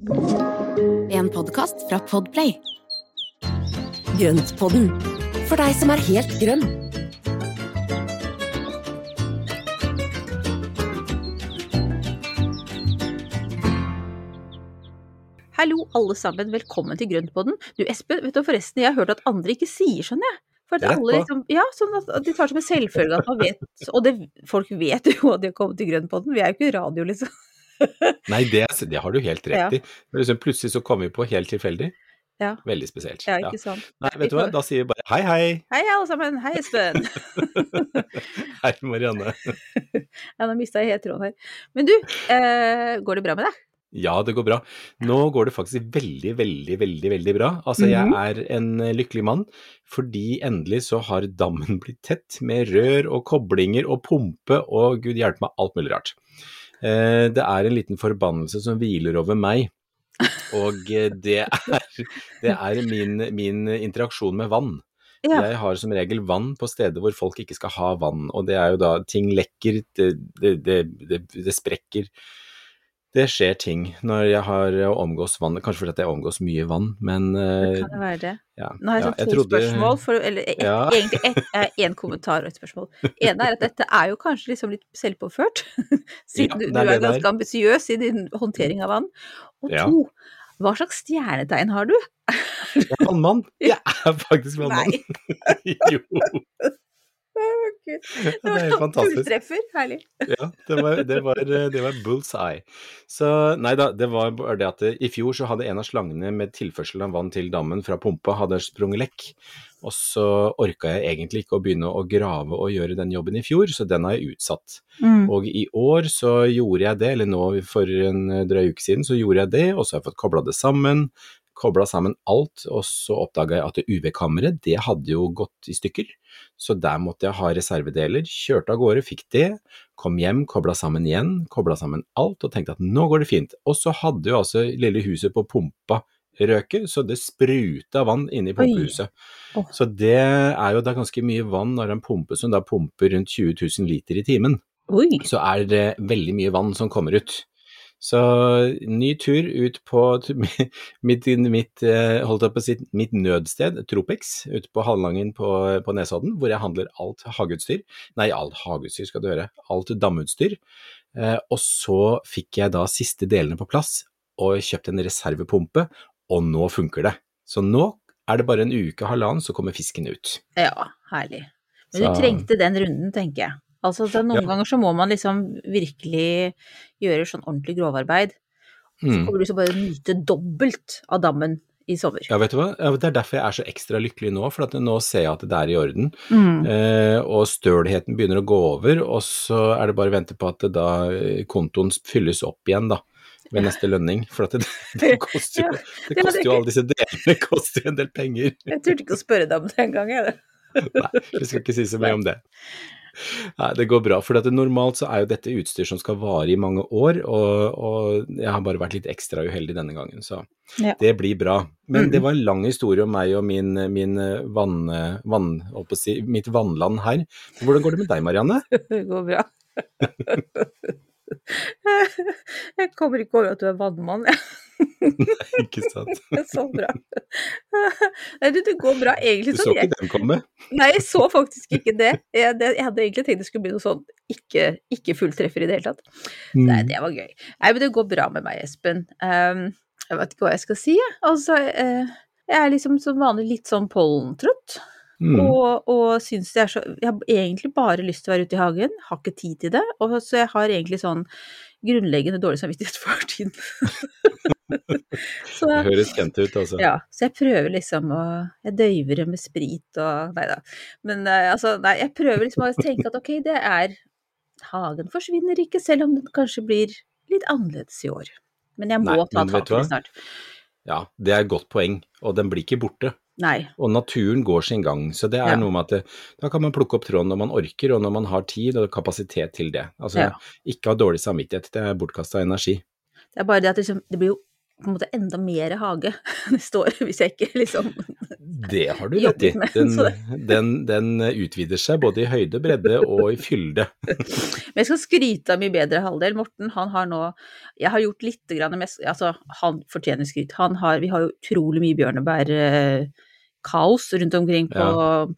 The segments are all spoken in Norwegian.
En podkast fra Podplay. Grøntpodden, for deg som er helt grønn. Hallo, alle sammen. Velkommen til Grøntpodden. Du, Espen, vet du forresten, jeg har hørt at andre ikke sier sånn, jeg. For at alle liksom, ja, sånn at de tar som en selvfølge at man vet Og det, folk vet jo at de har kommet til Grøntpodden. Vi er jo ikke radio, liksom. Nei, det, det har du helt rett Ja. i. Men liksom, plutselig så kom vi på helt tilfeldig. Ja. Veldig spesielt. Ja, Ja. ikke sant. Nei, vet du hva, da sier vi bare hei, hei. Hei, alle sammen. Hei, Espen. Hei, Marianne. ja, nå mista jeg helt tråden her. Men du, eh, går det bra med deg? Ja, det går bra. Nå går det faktisk veldig, veldig, veldig veldig bra. Altså, Mhm. jeg er en eh, lykkelig mann, fordi endelig så har dammen blitt tett med rør og koblinger og pumpe og gud hjelpe meg, alt mulig rart. Eh, det er en liten forbannelse som hviler over meg, og eh, det er, det er min, min interaksjon med vann. Ja. Jeg har som regel vann på steder hvor folk ikke skal ha vann, og det er jo da ting lekker, det, det, det, det, det sprekker. Det skjer ting når jeg har omgås vann, kanskje fordi jeg omgås mye vann, men Det eh, kan det være det. ja, Nå har jeg ja, sånn to trodde- spørsmål, for, eller et, Ja. egentlig én kommentar og et spørsmål. ene er at dette er jo kanskje liksom litt selvpåført, siden du, du er ganske ambisiøs i din håndtering av vann. Og to, hva slags stjernetegn har du? Jeg er vannmann. Jeg er faktisk vannmann. jo, Gud. det var helt fantastisk. Fulltreffer, herlig. Ja, det var, det var, det var bullseye. Så nei da, det var bare det at det, i fjor så hadde en av slangene med tilførsel av vann til dammen fra pumpa hadde sprunget lekk. Og så orka jeg egentlig ikke å begynne å grave og gjøre den jobben i fjor, så den har jeg utsatt. Mm. Og i år så gjorde jeg det, eller nå for en drøy uke siden så gjorde jeg det, og så har jeg fått kobla det sammen. Kobla sammen alt, og så oppdaga jeg at UV-kammeret, det hadde jo gått i stykker. Så der måtte jeg ha reservedeler. Kjørte av gårde, fikk det. Kom hjem, kobla sammen igjen, kobla sammen alt og tenkte at nå går det fint. Og så hadde jo altså lille huset på pumpa røket, så det spruta vann inne i pumpehuset. Oh. Så det er jo da ganske mye vann når en pumpe som da pumper rundt 20 000 liter i timen Oi. så er det veldig mye vann som kommer ut. Så ny tur ut på mitt, mitt, eh, holdt jeg på å si, mitt nødsted, Tropex, ute på Hallangen på, på Nesodden, hvor jeg handler alt hageutstyr. Nei, alt hageutstyr skal du høre, alt damutstyr. Eh, og så fikk jeg da siste delene på plass, og kjøpt en reservepumpe, og nå funker det. Så nå er det bare en uke, halvannen, så kommer fisken ut. Ja, herlig. Men Så- du trengte den runden, tenker jeg. Altså, så noen Ja. ganger så må man liksom virkelig gjøre sånn ordentlig grovarbeid. Så Mm. kommer du så bare nyte dobbelt av dammen i sommer. Ja, vet du hva? Ja, Det er derfor jeg er så ekstra lykkelig nå, for at nå ser jeg at det er i orden. Mm. Eh, og stølheten begynner å gå over, og så er det bare å vente på at da eh, kontoen fylles opp igjen, da. Ved neste lønning. For at det, det koster jo, det koster jo alle disse delene koster jo en del penger. Jeg turte ikke å spørre deg om det engang, jeg. Nei, vi skal ikke si så mye om det. Nei, det går bra. For at normalt så er jo dette utstyr som skal vare i mange år, og, og jeg har bare vært litt ekstra uheldig denne gangen, så Ja. det blir bra. Men Mm. det var en lang historie om meg og min, min eh, vann, vann, si, mitt vannland her. Hvordan går det med deg, Marianne? Det går bra. Jeg kommer ikke over at du er vannmann, jeg. Ikke sant? Så bra. Nei, du, det går bra. Egentlig Du så så ikke den komme? Nei, jeg så faktisk ikke det. Jeg, det, jeg hadde egentlig tenkt det skulle bli noe sånn ikke, ikke fulltreffer i det hele tatt. Nei, det var gøy. Nei, men det går bra med meg, Espen. Um, jeg vet ikke hva jeg skal si, jeg. Altså, uh, jeg er liksom som vanlig litt sånn pollentrøtt. Mm. Og, og syns det er så Jeg har egentlig bare lyst til å være ute i hagen, har ikke tid til det. Og så jeg har egentlig sånn grunnleggende dårlig samvittighet for tiden. så, Det høres kjent ut, altså. ja, så jeg prøver liksom å Jeg døyver det med sprit og Nei da. Men uh, altså, nei, jeg prøver liksom å tenke at ok, det er Hagen forsvinner ikke, selv om den kanskje blir litt annerledes i år. Men jeg må Nei, ta tak i det snart. Ja, det er et godt poeng, og den blir ikke borte. Nei. Og naturen går sin gang, så det er Ja. noe med at det, da kan man plukke opp tråden når man orker, og når man har tid og kapasitet til det. Altså, Ja. ikke ha dårlig samvittighet, det er bortkasta energi. Det er bare det at liksom, det blir jo på en måte enda mer hage neste år, hvis jeg ikke liksom Det har du rett i. Den, den, den utvider seg både i høyde, bredde og i fylde. Men jeg skal skryte av min bedre halvdel. Morten, han har nå Jeg har gjort litt grann mest Altså, han fortjener skryt. Han har Vi har jo utrolig mye bjørnebærkaos rundt omkring på,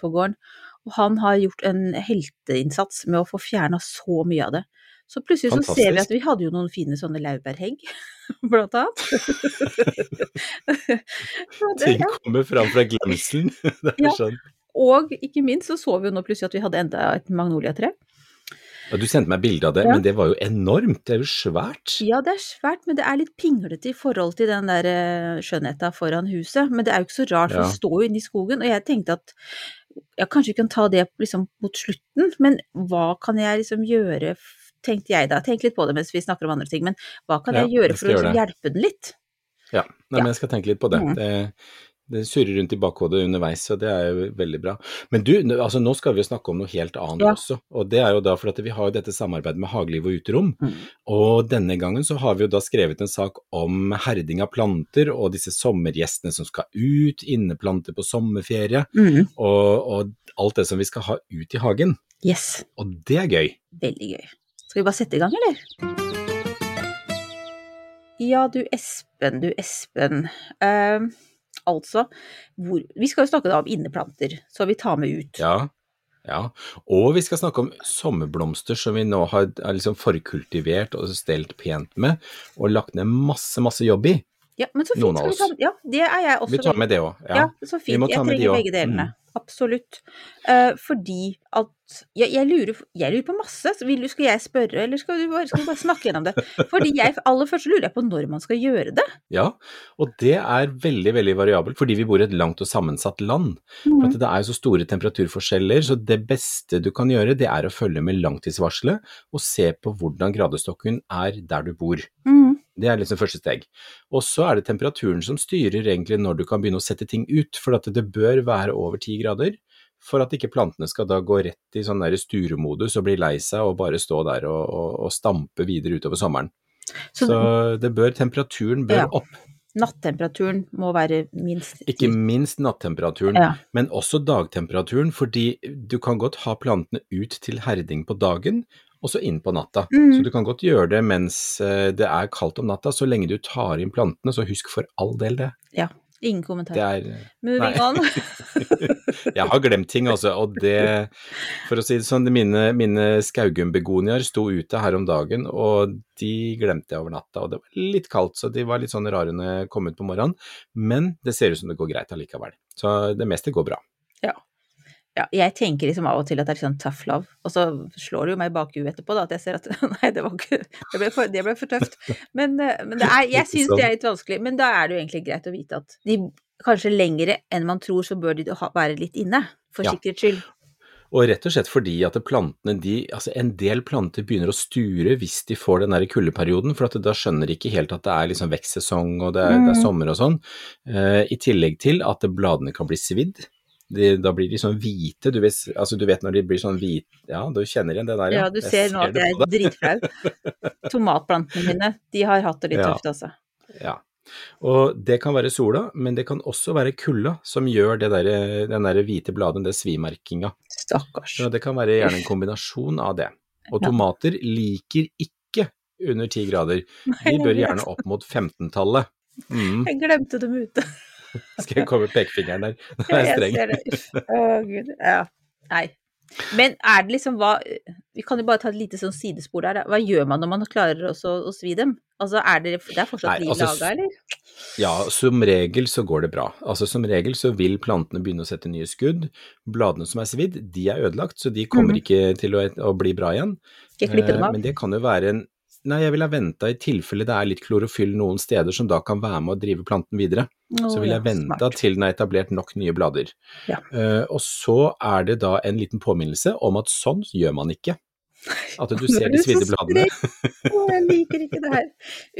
på gården. Og han har gjort en helteinnsats med å få fjerna så mye av det. Så plutselig så ser vi at vi hadde jo noen fine sånne laurbærhegg, blant annet. Det- Ting ja. kommer fram fra glemselen. Det er Ja. sånn. Og ikke minst så så vi jo nå plutselig at vi hadde enda et magnoliatre. Ja, du sendte meg bilde av det, Ja. men det var jo enormt. Det er jo svært. Ja, det er svært, men det er litt pinglete i forhold til den der eh, skjønnheta foran huset. Men det er jo ikke så rart, for Ja. det står jo inne i skogen. Og jeg tenkte at jeg kanskje kan ta det liksom mot slutten, men hva kan jeg liksom gjøre, tenkte jeg da. Tenk litt på det mens vi snakker om andre ting, men hva kan jeg gjøre for å gjøre liksom hjelpe den litt? Ja, Nei, men jeg skal tenke litt på det. Mm. det. Det surrer rundt i bakhodet underveis, og det er jo veldig bra. Men du, altså nå skal vi jo snakke om noe helt annet Ja. også. Og det er jo da for at vi har jo dette samarbeidet med Hageliv og Uterom. Mm. Og denne gangen så har vi jo da skrevet en sak om herding av planter og disse sommergjestene som skal ut, inneplanter på sommerferie, Mm. og, og alt det som vi skal ha ut i hagen. Yes, Og det er gøy. veldig gøy. Skal vi bare sette i gang, eller? Ja, du Espen, du Espen. Uh, altså, hvor, vi skal jo snakke da om inneplanter, så vi tar med ut. Ja. Ja, og vi skal snakke om sommerblomster som vi nå har liksom forkultivert og stelt pent med, og lagt ned masse, masse jobb i. Ja, men så fint. Skal vi ta, ja, det er jeg også. Vi tar med det òg. Ja, Ja. så vi fint. Jeg med de trenger begge delene. Mm. Absolutt. Uh, fordi at jeg, jeg, lurer, jeg lurer på masse. Så vil, du- skal jeg spørre, eller skal du skal vi bare snakke gjennom det? Fordi jeg, aller først lurer jeg på når man skal gjøre det. Ja, og det er veldig, veldig variabelt, fordi vi bor i et langt og sammensatt land. Mm. For at det er jo så store temperaturforskjeller, så det beste du kan gjøre, det er å følge med langtidsvarselet og se på hvordan gradestokken er der du bor. Mm. Det er liksom første steg. Og så er det temperaturen som styrer egentlig når du kan begynne å sette ting ut, for at det bør være over ti grader. For at ikke plantene skal da gå rett i sånn der sturemodus og bli lei seg og bare stå der og, og, og stampe videre utover sommeren. Så, Så det bør, temperaturen bør Ja. opp. nattemperaturen må være minst Ikke minst nattemperaturen, Ja. men også dagtemperaturen, fordi du kan godt ha plantene ut til herding på dagen, og så inn på natta. Mm. Så du kan godt gjøre det mens eh, det er kaldt om natta, så lenge du tar inn plantene, så husk for all del det. Ja. Ingen kommentar. Det er Moving on. Jeg har glemt ting, altså, og det For å si det sånn, mine, mine skaugumbegoniaer sto ute her om dagen, og de glemte jeg over natta. Og det var litt kaldt, så de var litt sånn rare når jeg kom ut på morgenen. Men det ser ut som det går greit allikevel. Så det meste går bra. Ja, jeg tenker liksom av og til at det er sånn tough love, og så slår det jo meg i bakhuet etterpå, da, at jeg ser at nei, det var ikke Det ble for, det ble for tøft. Men, eh, men det er, jeg syns det er litt vanskelig. Men da er det jo egentlig greit å vite at de kanskje lengre enn man tror, så bør de være litt inne, for Ja. sikkerhets skyld. Og rett og slett fordi at plantene, de, altså en del planter begynner å sture hvis de får den der kuldeperioden, for at da skjønner de ikke helt at det er liksom vekstsesong og det er, det er Mm. sommer og sånn. Uh, I tillegg til at bladene kan bli svidd. De, da blir de sånn hvite, du vet, altså du vet når de blir sånn hvite, ja, du kjenner igjen det der, Ja, du Jeg ser nå at jeg er dritflau. Tomatplantene mine, de har hatt det litt Ja. tøft, altså. Ja. Og det kan være sola, men det kan også være kulda som gjør det der, den der hvite bladen, det svimerkinga. Stakkars. Ja, det kan være gjerne en kombinasjon av det. Og Ja. tomater liker ikke under 10 grader. De bør gjerne opp mot 15-tallet. Mm. Jeg glemte dem ute. Skal jeg komme med pekefingeren der? Nå er jeg jeg streng. ser det. Å, gud. Ja. Nei. Men er det liksom hva Vi kan jo bare ta et lite sånn sidespor der. Hva gjør man når man klarer også å svi dem? Altså, er det, det er fortsatt Nei, altså, laga, eller? Ja, som regel så går det bra. Altså Som regel så vil plantene begynne å sette nye skudd. Bladene som er svidd, de er ødelagt, så de kommer Mhm. ikke til å, å bli bra igjen. Skal jeg klippe dem Eh, av? Men det kan jo være en Nei, jeg ville ha venta i tilfelle det er litt klorofyll noen steder som da kan være med å drive planten videre. Så Å, vil jeg ja, vente til den er etablert nok nye blader. Ja. Uh, og så er det da en liten påminnelse om at sånn gjør man ikke. At du ser de svidde bladene. Oh, jeg liker ikke det her.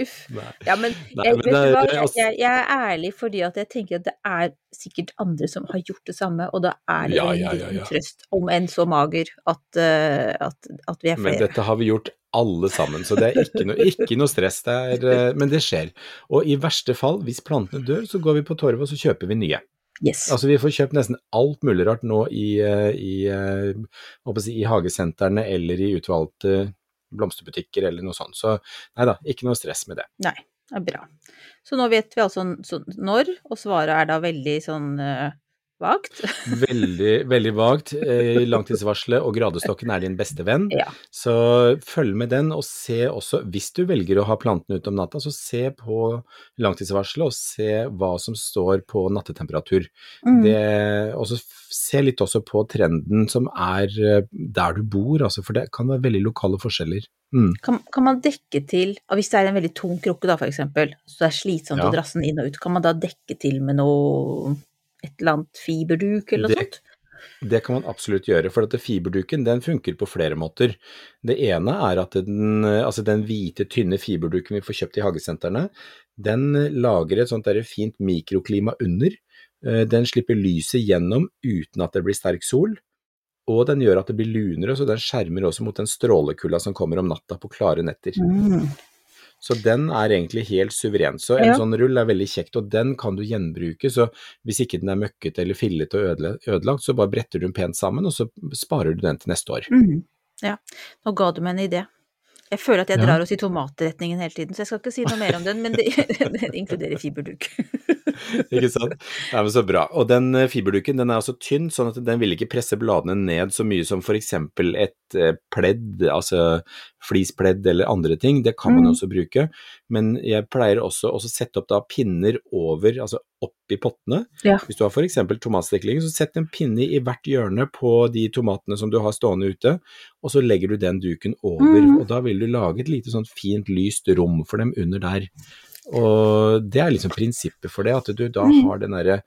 Uff. Nei. Ja, men, Nei, jeg, men det det Jeg, jeg, er ærlig fordi at jeg tenker at det er sikkert andre som har gjort det samme, og da er det Ja, en ja. trøst, om enn så mager, at, eh, at, at vi er flere. Men dette har vi gjort alle sammen, så det er ikke noe, ikke noe stress. Det er, eh, men det skjer. Og i verste fall, hvis plantene dør, så går vi på torvet og så kjøper vi nye. Yes. Altså Vi får kjøpt nesten alt mulig rart nå i, eh, i, eh, si, i hagesentrene eller i utvalgte blomsterbutikker eller noe sånt. Så nei da, ikke noe stress med det. Nei, det er bra. Så nå vet vi altså så når, og svaret er da veldig sånn vagt. Veldig, veldig vagt. Eh, Langtidsvarselet og gradestokken er din beste venn. Ja. Så følg med den, og se også, hvis du velger å ha plantene ute om natta, så se på langtidsvarselet og se hva som står på nattetemperatur. Mm. Det, og så se litt også på trenden som er eh, der du bor, altså, for det kan være veldig lokale forskjeller. Mm. Kan, kan man dekke til, og hvis det er en veldig tung krukke da, eksempel, så det er slitsomt Ja. å drasse den inn og ut, kan man da dekke til med noe, et eller annet fiberduk eller noe sånt? Det kan man absolutt gjøre, for at fiberduken den funker på flere måter. Det ene er at den, altså den hvite, tynne fiberduken vi får kjøpt i hagesentrene, den lager et sånt der fint mikroklima under. Eh, Den slipper lyset gjennom uten at det blir sterk sol, og den gjør at det blir lunere, så den skjermer også mot den strålekulda som kommer om natta på klare netter. Mm. Så den er egentlig helt suveren. Så en Ja. sånn rull er veldig kjekt, og den kan du gjenbruke. Så hvis ikke den er møkkete eller fillete og ødelagt, så bare bretter du den pent sammen, og så sparer du den til neste år. Mm. Ja, nå ga du meg en idé. Jeg føler at jeg drar oss i tomatretningen hele tiden, så jeg skal ikke si noe mer om den, men det, den inkluderer fiberduk. Ikke sant? Ja, men Så bra. Og den eh, fiberduken den er også tynn, sånn at den vil ikke presse bladene ned så mye som f.eks. et eh, pledd, altså flispledd eller andre ting. Det kan man Mm. også bruke. Men jeg pleier også å sette opp da pinner over, altså oppi pottene. Ja. Hvis du har f.eks. tomatstekling, så sett en pinne i hvert hjørne på de tomatene som du har stående ute, og så legger du den duken over. Mm. Og da vil du lage et lite sånn fint lyst rom for dem under der. Og det er liksom prinsippet for det, at du da Mm. har den derre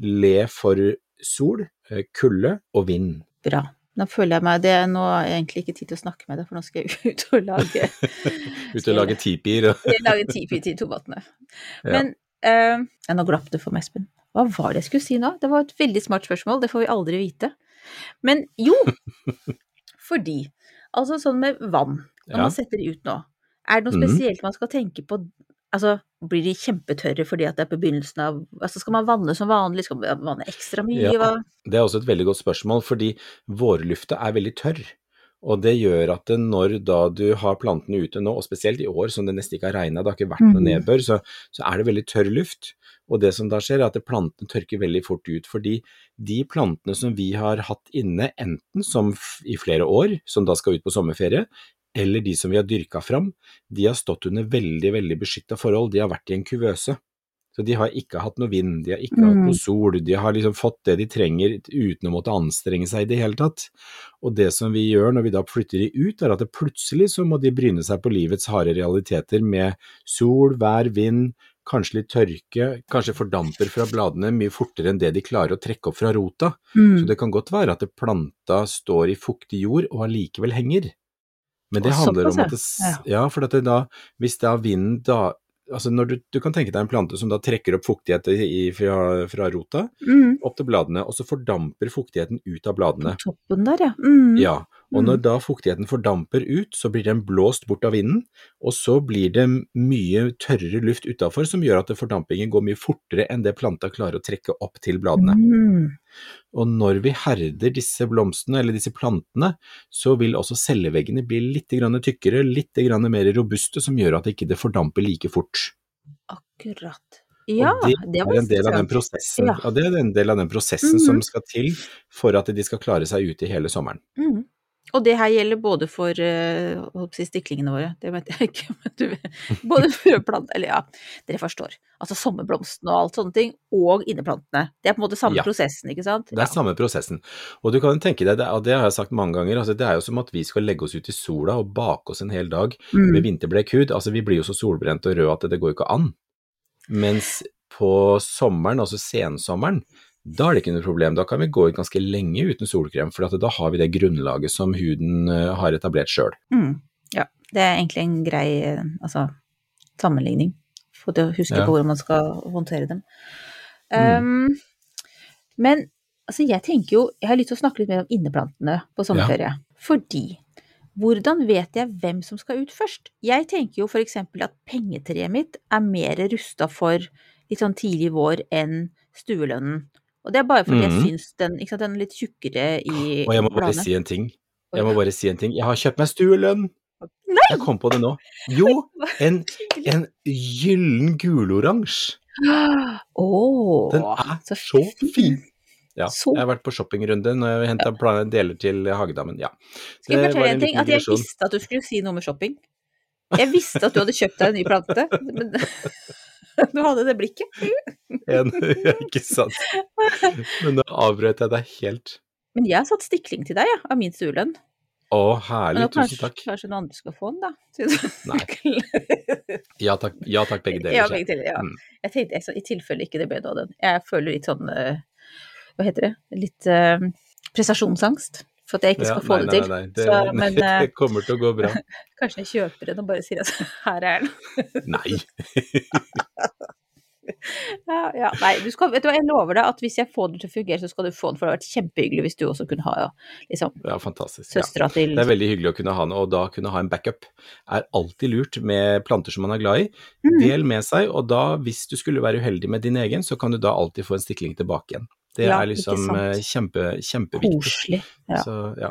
le for sol, eh, kulde og vind. Bra. Da føler jeg meg det, Nå har jeg egentlig ikke tid til å snakke med deg, for nå skal jeg ut og lage Ut og lage tipier og Jeg lager tipi til tomatene. Ja. Men eh, ja, nå glapp det for meg, Espen. Hva var det jeg skulle si nå? Det var et veldig smart spørsmål, det får vi aldri vite. Men jo, fordi Altså sånn med vann, når Ja. man setter det ut nå, er det noe spesielt spesielt man skal tenke på? Altså, blir de kjempetørre fordi at det er på begynnelsen av Altså, skal man vanne som vanlig? Skal man vanne ekstra mye? Ja. Det er også et veldig godt spørsmål, fordi vårlufta er veldig tørr. Og det gjør at når da du har plantene ute nå, og spesielt i år som det nesten ikke har regna, det har ikke vært noe Mhm. nedbør, så, så er det veldig tørr luft. Og det som da skjer er at plantene tørker veldig fort ut, fordi de plantene som vi har hatt inne, enten som i flere år, som da skal ut på sommerferie, eller de som vi har dyrka fram, de har stått under veldig, veldig beskytta forhold, de har vært i en kuvøse. Så de har ikke hatt noe vind, de har ikke hatt Mm. noe sol, de har liksom fått det de trenger uten å måtte anstrenge seg i det hele tatt. Og det som vi gjør når vi da flytter de ut, er at det plutselig så må de bryne seg på livets harde realiteter med sol, vær, vind, kanskje litt tørke, kanskje fordamper fra bladene mye fortere enn det de klarer å trekke opp fra rota. Så Mm. det kan godt være at planta står i fuktig jord og allikevel henger. Men det handler om at det, ja, for at det da, hvis da vinden da Altså når du, du kan tenke deg en plante som da trekker opp fuktighet i, fra, fra rota Mm. opp til bladene, og så fordamper fuktigheten ut av bladene. På toppen der, ja. Mm. Ja, og Mm. når da fuktigheten fordamper ut, så blir den blåst bort av vinden, og så blir det mye tørrere luft utafor som gjør at fordampingen går mye fortere enn det planta klarer å trekke opp til bladene. Mm. Og når vi herder disse blomstene, eller disse plantene, så vil også celleveggene bli litt grann tykkere, litt grann mer robuste, som gjør at det ikke fordamper like fort. Akkurat. Ja, og det, er en del av den prosessen, Ja. det er en del av den prosessen Mhm. som skal til for at de skal klare seg ute i hele sommeren. Mm. Og det her gjelder både for uh, holdt på å si stiklingene våre, det vet jeg ikke, men du vet. Både frøplanter, eller ja, dere forstår. Altså sommerblomstene og alt sånne ting, og inneplantene. Det er på en måte samme Ja. prosessen, ikke sant? Det er samme prosessen. Og du kan tenke deg, og det har jeg sagt mange ganger, altså det er jo som at vi skal legge oss ut i sola og bake oss en hel dag Mm. med vinterblek hud. Altså vi blir jo så solbrente og røde at det, det går jo ikke an. Mens på sommeren, altså sensommeren, da er det ikke noe problem. Da kan vi gå ut ganske lenge uten solkrem, for at da har vi det grunnlaget som huden eh, har etablert sjøl. Mm. Ja, det er egentlig en grei eh, altså, sammenligning, for å huske Ja. på hvordan man skal håndtere dem. Mm. Um, men altså, jeg tenker jo Jeg har lyst til å snakke litt mer om inneplantene på sommerferie. Fordi hvordan vet jeg hvem som skal ut først? Jeg tenker jo eksempel at pengetreet mitt er mer rusta for litt sånn tidlig vår enn stuelønnen. Og det er bare fordi mm. jeg syns den, sant, den er litt tjukkere i Og jeg må bare bladene. si en ting. Jeg må bare si en ting. Jeg har kjøpt meg stuelønn! Nei! Jeg kom på det nå. Jo, en, en gyllen guloransje. Oh, Den er så så fin! Ja, Så- jeg har vært på shoppingrunde når jeg henta deler til Hagedammen. Ja. Skal jeg fortelle en en ting? At jeg visste at du skulle si noe med shopping. Jeg visste at du hadde kjøpt deg en ny plante, men du hadde det blikket. En, ja, ikke sant. Men nå avbrøt jeg deg helt. Men jeg har satt stikling til deg, ja, av min stuelønn. Å, herlig. Tusen kanskje, takk. kanskje noen andre skal få den, da. Nei. Ja takk, ja, takk begge deler. ja, begge deler, ja. Mm. Jeg tenkte jeg, så, i tilfelle ikke det ble noe av den. Jeg føler litt sånn eh, Hva heter det? Litt uh, prestasjonsangst for at jeg ikke Ja, skal få nei, det til. nei, nei, det, Så, men eh, det kommer til å gå bra. kanskje jeg kjøper den og bare sier at her er den. Nei. Ja, ja. Nei, du skal, vet du hva, jeg lover deg at hvis jeg får den til å fungere, så skal du få den, for det hadde vært kjempehyggelig hvis du også kunne ha liksom, Ja, fantastisk. Ja. søstera til Det er veldig hyggelig å kunne ha den, og da kunne ha en backup er alltid lurt med planter som man er glad i. Mm. Del med seg, og da, hvis du skulle være uheldig med din egen, så kan du da alltid få en stikling tilbake igjen. Det Ja, er liksom eh, kjempe, kjempeviktig. Koselig. Ja. Så, ja.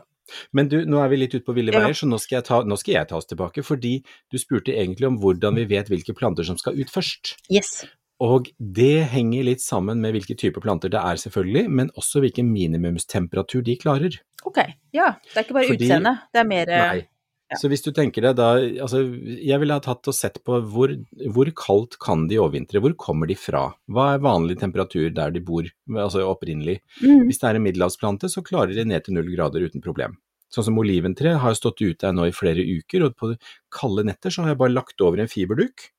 Men du, nå er vi litt ute på ville veier, så nå skal, jeg ta, nå skal jeg ta oss tilbake, fordi du spurte egentlig om hvordan vi vet hvilke planter som skal ut først. Yes. Og det henger litt sammen med hvilke typer planter det er selvfølgelig, men også hvilken minimumstemperatur de klarer. Ok. Ja. Det er ikke bare Fordi- det er mer eh, Nei. Så hvis du tenker deg da, altså jeg ville ha tatt og sett på hvor, hvor kaldt kan de overvintre, hvor kommer de fra, hva er vanlig temperatur der de bor, altså opprinnelig. mm, Hvis det er en middelhavsplante så klarer de ned til null grader uten problem. Sånn som oliventre har stått ute her nå i flere uker, og på kalde netter så har jeg bare lagt over en fiberduk,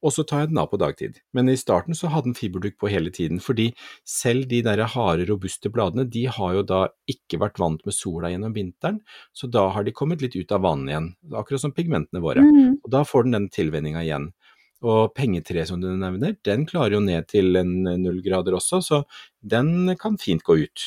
og så tar jeg den av på dagtid. Men i starten så hadde den fiberduk på hele tiden, fordi selv de der harde, robuste bladene, de har jo da ikke vært vant med sola gjennom vinteren, så da har de kommet litt ut av vanen igjen, akkurat som pigmentene våre. mm, Og da får den den tilvenninga igjen. Og pengetreet som du nevner, den klarer jo ned til null grader også, så den kan fint gå ut.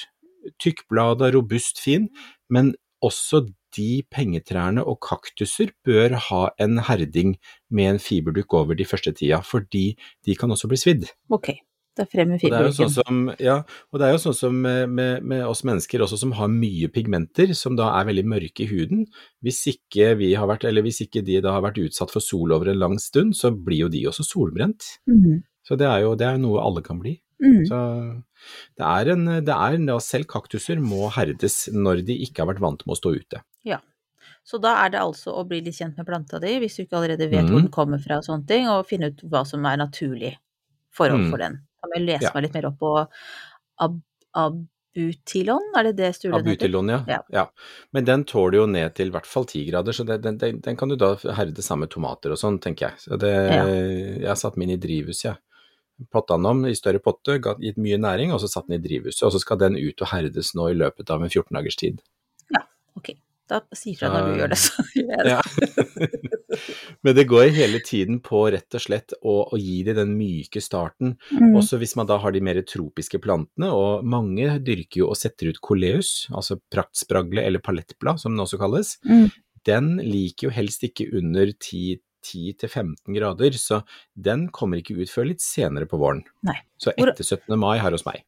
Tykkblada, robust, fin, men også de pengetrærne og kaktuser bør ha en herding med en fiberduk over de første tida, fordi de kan også bli svidd. ok. Da frem med Og det er jo fiberduken. sånn som, ja, og det er jo sånn som med, med, med oss mennesker også som har mye pigmenter, som da er veldig mørke i huden. Hvis ikke vi har vært, eller hvis ikke de da har vært utsatt for sol over en lang stund, så blir jo de også solbrent. Mm, Så det er jo det er noe alle kan bli. Mm. Så det er en, det er, ja, selv kaktuser må herdes når de ikke har vært vant med å stå ute. Ja. Så da er det altså å bli litt kjent med planta di, hvis du ikke allerede vet mm. hvor den kommer fra og sånne ting, og finne ut hva som er naturlig forhold Mm. for den. Kan jeg lese Ja. meg litt mer opp på ab abutilon, er det det stulen heter? Abutilon, ja. Ja. ja. Men den tåler jo ned til i hvert fall ti grader, så det, den, den, den kan du da herde sammen med tomater og sånn, tenker jeg. Så det, Ja. Jeg har satt min i drivhus, jeg. Potta den om i større potte, gitt mye næring, og så satt den i drivhuset. Og så skal den ut og herdes nå i løpet av en 14 dagers tid. Ja, Ok, da sier fra når du gjør det, så gjør jeg det. Ja. Men det går hele tiden på rett og slett å, å gi det den myke starten. Mm. Også hvis man da har de mer tropiske plantene, og mange dyrker jo og setter ut koleus, altså praktspragle eller palettblad som den også kalles. Mm. Den liker jo helst ikke under 10 10-15 grader, så den kommer ikke ut før litt senere på våren. Nei. Så etter 17. mai her hos meg.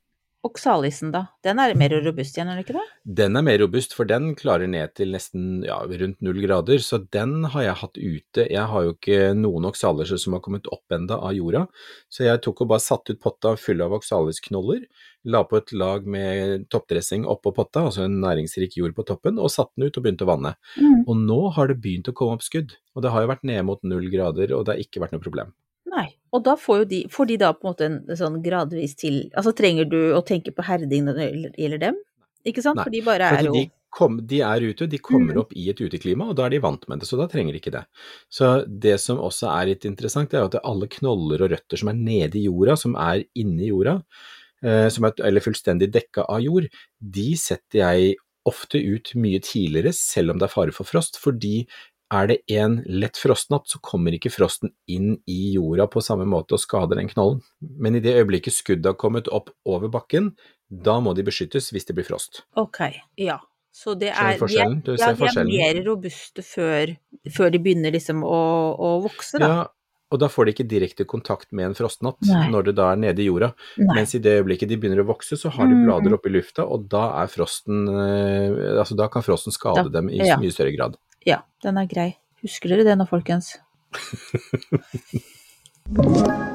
Oksalisen da, den er mer robust igjen, er den ikke det? Den er mer robust, for den klarer ned til nesten ja, rundt null grader, så den har jeg hatt ute. Jeg har jo ikke noen oksaliser som har kommet opp enda av jorda, så jeg tok og bare satte ut potta full av oksalisknoller, la på et lag med toppdressing oppå potta, altså en næringsrik jord på toppen, og satte den ut og begynte å vanne. Mm. Og nå har det begynt å komme opp skudd, og det har jo vært ned mot null grader, og det har ikke vært noe problem. Nei, og da får jo de, får de da på en måte en sånn gradvis til, altså trenger du å tenke på herding når det gjelder dem? Ikke sant? Nei, For de bare er jo de, kom, de er ute, de kommer Mhm. opp i et uteklima, og da er de vant med det, så da trenger de ikke det. Så det som også er litt interessant, det er at alle knoller og røtter som er nede i jorda, som er inni jorda, eh, som er, eller fullstendig dekka av jord, de setter jeg ofte ut mye tidligere, selv om det er fare for frost, fordi er det en lett frostnatt, så kommer ikke frosten inn i jorda på samme måte og skader den knollen. Men i det øyeblikket skuddet har kommet opp over bakken, da må de beskyttes hvis det blir frost. Ok, ja. Så det er, De er, ja, de er mer robuste før, før de begynner liksom å, å vokse, da. Ja, og da får de ikke direkte kontakt med en frostnatt Nei. når det da er nede i jorda. Nei. Mens i det øyeblikket de begynner å vokse, så har de Mm. blader oppe i lufta, og da frosten eh, Altså da kan frosten skade Da- dem i ja. mye større grad. Ja, den er grei. Husker dere det nå, folkens?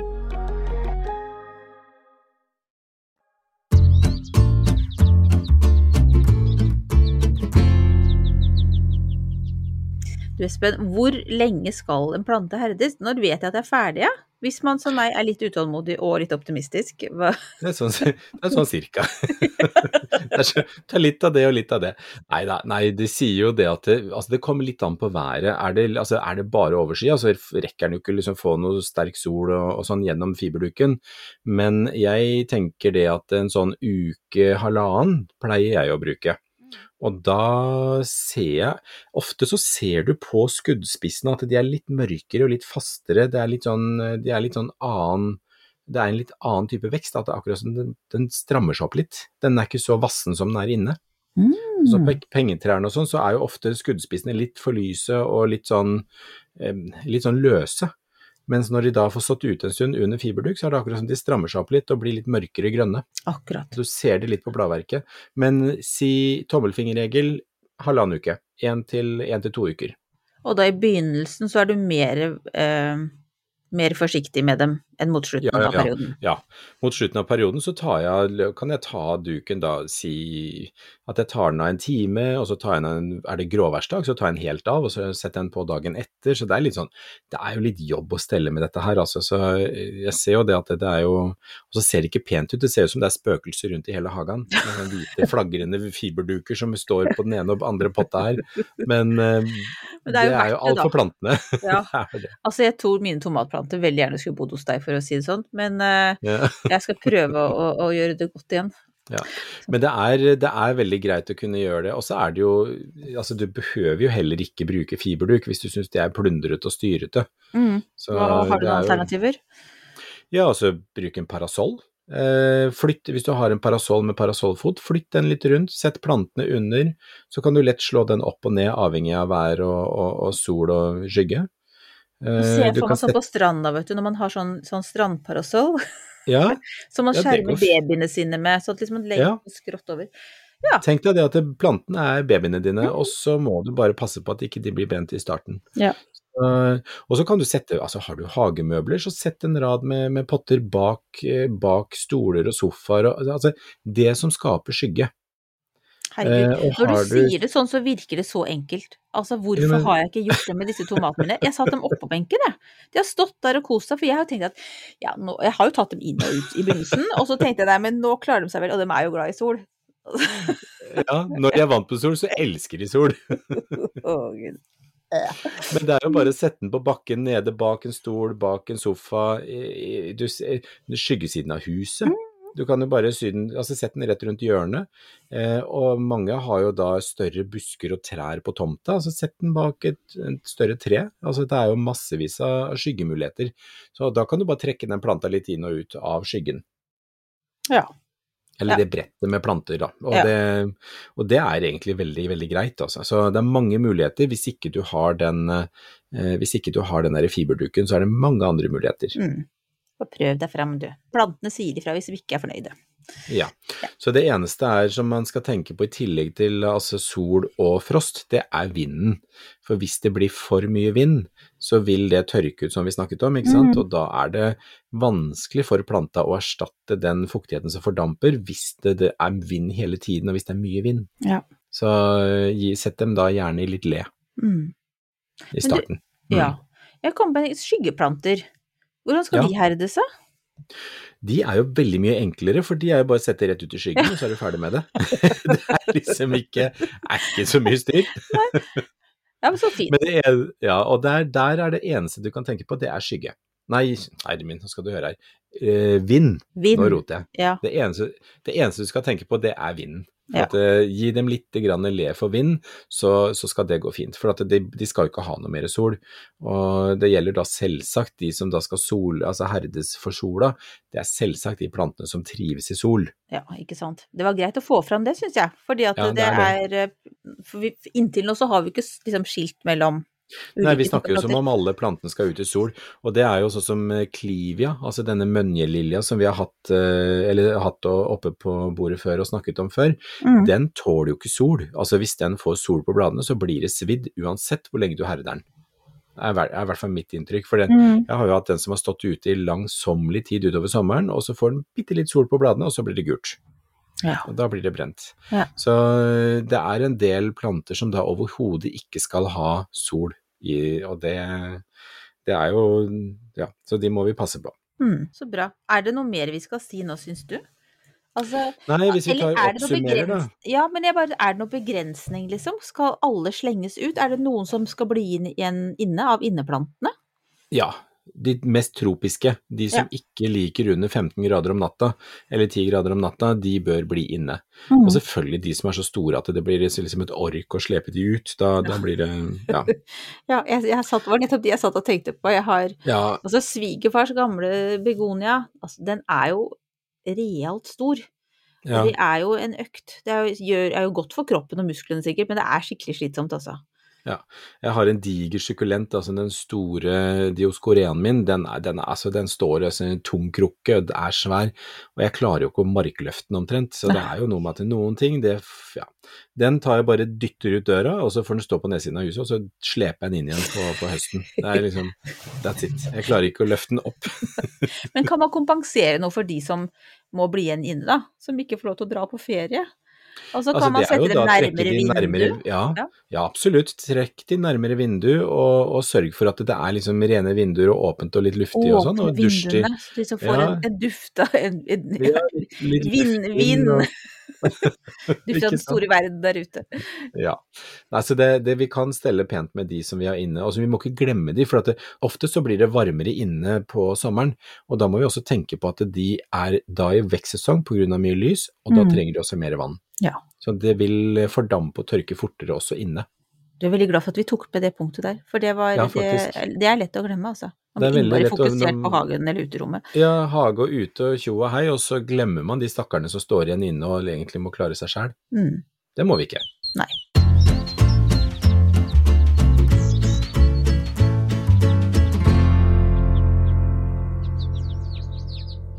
Du Espen, hvor lenge skal en plante herdes? Når vet jeg at jeg er ferdig, ja? Hvis man som meg er litt utålmodig og litt optimistisk. Hva? Det er sånn, det er sånn cirka. Det er ta litt av det og litt av det. Nei da, nei, de sier jo det at det, altså det kommer litt an på været. Er det, altså, er det bare oversky, altså rekker den jo ikke liksom få noe sterk sol og, og sånn gjennom fiberduken. Men jeg tenker det at en sånn uke, halvannen pleier jeg å bruke. Og da ser jeg Ofte så ser du på skuddspissene at de er litt mørkere og litt fastere. Det er litt sånn, de er litt sånn annen Det er en litt annen type vekst. At det er akkurat som den, den strammer seg opp litt. Den er ikke så vassen som den er inne. Så på pengetrærne og sånn, så er jo ofte skuddspissene litt for lyse og litt sånn, eh, litt sånn løse. Mens når de da får stått ute en stund under fiberduk, så er det akkurat som de strammer seg opp litt og blir litt mørkere grønne. Akkurat. Du ser det litt på bladverket. Men si tommelfingerregel halvannen uke. Én til, en til to uker. Og da i begynnelsen så er du mer, eh, mer forsiktig med dem enn mot slutten Ja, ja, av perioden. Ja, mot slutten av perioden så tar jeg, kan jeg ta duken da, si at jeg tar den av en time, og så tar jeg den av en, er det gråværsdag, så tar jeg den helt av, og så setter jeg den på dagen etter, så det er litt sånn, det er jo litt jobb å stelle med dette her, altså, så jeg ser jo det at det er jo, og så ser det ikke pent ut, det ser ut som det er spøkelser rundt i hele hagen, med hvite flagrende fiberduker som står på den ene og andre potta her, men, eh, Men det er jo jo det, alt da. for plantene. Ja. Det det. Altså, jeg tror mine tomatplanter veldig gjerne skulle bodd hos deg, for å si det sånn, men eh, Ja. jeg skal prøve å, å gjøre det godt igjen. Men det er, det er veldig greit å kunne gjøre det. Og så er det jo Altså, du behøver jo heller ikke bruke fiberduk hvis du syns det er plundrete og styrete. Så Hva, har du noen er jo- alternativer? Ja, altså bruk en parasoll. Eh, flytt, hvis du har en parasoll med parasollfot, flytt den litt rundt, sett plantene under, så kan du lett slå den opp og ned avhengig av vær og, og, og sol og skygge. Eh, Jeg ser for meg sånn på stranda, vet du, når man har sånn, sånn strandparasoll, Ja, som man skjermer babyene sine med, sånn at liksom man legger Ja. skrått over. tenk deg det at plantene er babyene dine, og så må du bare passe på at ikke de blir brent i starten. Ja. Uh, og så kan du sette, altså har du hagemøbler, så sett en rad med, med potter bak, eh, bak stoler og sofaer, og, altså det som skaper skygge. Herregud. Eh, Når du, du sier det sånn, så virker det så enkelt. Altså, hvorfor Ja, men- har jeg ikke gjort det med disse tomatene mine? Jeg satt dem oppå benken, jeg. De har stått der og kost seg, for jeg har jo tenkt at ja, nå, jeg har jo tatt dem inn og ut i begynnelsen, og så tenkte jeg nei, men nå klarer de seg vel, og de er jo glad i sol. Ja, når de er vant på sol, så elsker de sol. Å, Gud. Men det er jo bare å sette den på bakken nede bak en stol, bak en sofa, i, i, i skyggesiden av huset. Du kan jo bare sy den, altså sette den rett rundt hjørnet. Eh, og mange har jo da større busker og trær på tomta, altså sett den bak et, et større tre. Altså det er jo massevis av skyggemuligheter. Så da kan du bare trekke den planta litt inn og ut av skyggen. Ja. Eller Ja. det brettet med planter, da. Og, Ja. det, og det er egentlig veldig, veldig greit, altså. Så det er mange muligheter. Hvis ikke du har den, eh, hvis ikke du har den der fiberduken, så er det mange andre muligheter. Mm. Og prøv deg fram, du. Plantene sier ifra hvis vi ikke er fornøyde. Ja. Så det eneste er som man skal tenke på i tillegg til altså sol og frost, det er vinden. For hvis det blir for mye vind, så vil det tørke ut som vi snakket om, ikke sant. Mm. Og da er det vanskelig for planta å erstatte den fuktigheten som fordamper hvis det, det er vind hele tiden og hvis det er mye vind. Ja. Så sett dem da gjerne i litt le Mm. i starten. Mm. Ja. Jeg kom på skyggeplanter. Hvordan skal Ja. de herde seg? De er jo veldig mye enklere, for de er jo bare å sette rett ut i skyggen, og så er du ferdig med det. det er liksom ikke, er ikke så mye styr. Ja, men så fint. Men det er, ja, og der, der er det eneste du kan tenke på, det er skygge. Nei, herre min, nå skal du høre her. Eh, vind. Vind. Nå roter jeg. Ja. Det eneste, det eneste du skal tenke på, det er vinden. Ja. at, uh, gi dem litt grann le for vind, så, så skal det gå fint. For at de, de skal jo ikke ha noe mer sol. Og det gjelder da selvsagt de som da skal sol, altså herdes for sola. Det er selvsagt de plantene som trives i sol. ja, ikke sant. Det var greit å få fram det, syns jeg. Fordi at Ja, det, det er, eh, for vi, Inntil nå så har vi ikke liksom skilt mellom Nei, vi snakker jo som om alle plantene skal ut i sol, og det er jo sånn som klivia, altså denne mønjelilja som vi har hatt, eh, hatt oppe på bordet før og snakket om før, Mm. den tåler jo ikke sol. Altså hvis den får sol på bladene, så blir det svidd uansett hvor lenge du herder den. Det er, er i hvert fall mitt inntrykk. For den, Mm. jeg har jo hatt den som har stått ute i langsommelig tid utover sommeren, og så får den bitte litt sol på bladene, og så blir det gult. Ja. Og da blir det brent. Ja. Så øh, det er en del planter som da overhodet ikke skal ha sol i, og det, det er jo Ja, så de må vi passe på. Mm. Så bra. Er det noe mer vi skal si nå, syns du? Altså, Nei, hvis vi tar er oppsummerer, da. Ja, men jeg bare, er det noe begrensning, liksom? Skal alle slenges ut? Er det noen som skal bli inn, igjen inne av inneplantene? Ja, de mest tropiske, de som ikke liker under 15 grader om natta, eller 10 grader om natta, de bør bli inne. Mm. Og selvfølgelig de som er så store at det blir liksom et ork å slepe de ut, da, da blir det Ja. Ja, jeg, jeg satt, det var nettopp de jeg satt og tenkte på. Jeg har ja Altså, svigerfars gamle begonia, altså, den er jo realt stor. ja. Det er jo en økt. Det er jo, gjør, er jo godt for kroppen og musklene sikkert, men det er skikkelig slitsomt, altså. Jeg har en diger sukkulent, altså den store dioskoreaen min, den, er, den, er, altså, den står altså, en tung krukke, den er svær, og jeg klarer jo ikke å markløfte den omtrent, så det er jo noe med at noen ting, det, ja. Den tar jeg bare dytter ut døra, og så får den stå på nedsiden av huset, og så sleper jeg den inn igjen på, på høsten. Det er liksom, that's it. Jeg klarer ikke å løfte den opp. Men kan man kompensere noe for de som må bli igjen inne, da? Som ikke får lov til å dra på ferie? Og så kan Altså, man sette dem nærmere de nærmere-. Ja, Ja. ja, absolutt. Trekk de nærmere vindu, og, og sørg for at det er liksom rene vinduer og åpent og litt luftig og sånn, Åpne og dusj de. vinduene, så de får Ja. en, en duft av en, en, en, Vind, vind. duft Ikke den store verden der ute. Ja. Så det, det vi kan stelle pent med de som vi har inne. Altså, vi må ikke glemme de, for at det, ofte så blir det varmere inne på sommeren. Og da må vi også tenke på at de er da i vekstsesong pga. mye lys, og da Mm. trenger de også mer vann. Ja. Så det vil fordampe og tørke fortere også inne. Du er veldig glad for at vi tok med det punktet der, for det, var, Ja, det, det er lett å glemme, altså. Man blir innmari å- fokusert på hagen eller uterommet. Ja, hage og ute og tjo og hei, og så glemmer man de stakkarene som står igjen inne og egentlig må klare seg sjæl. Mm. Det må vi ikke. Nei.